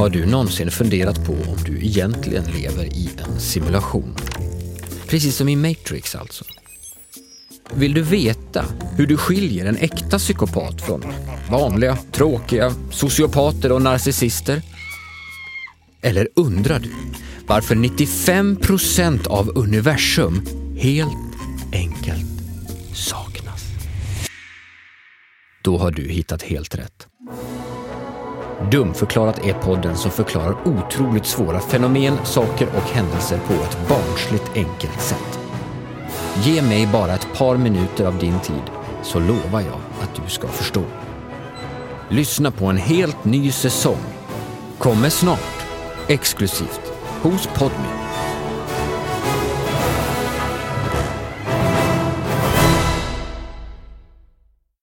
Har du någonsin funderat på om du egentligen lever i en simulation? Precis som i Matrix alltså. Vill du veta hur du skiljer en äkta psykopat från vanliga, tråkiga sociopater och narcissister? Eller undrar du varför 95 procent av universum helt enkelt saknas? Då har du hittat helt rätt. Dumförklarat är podden som förklarar otroligt svåra fenomen, saker och händelser på ett barnsligt enkelt sätt. Ge mig bara ett par minuter av din tid så lovar jag att du ska förstå. Lyssna på en helt ny säsong. Kommer snart, exklusivt, hos Podme.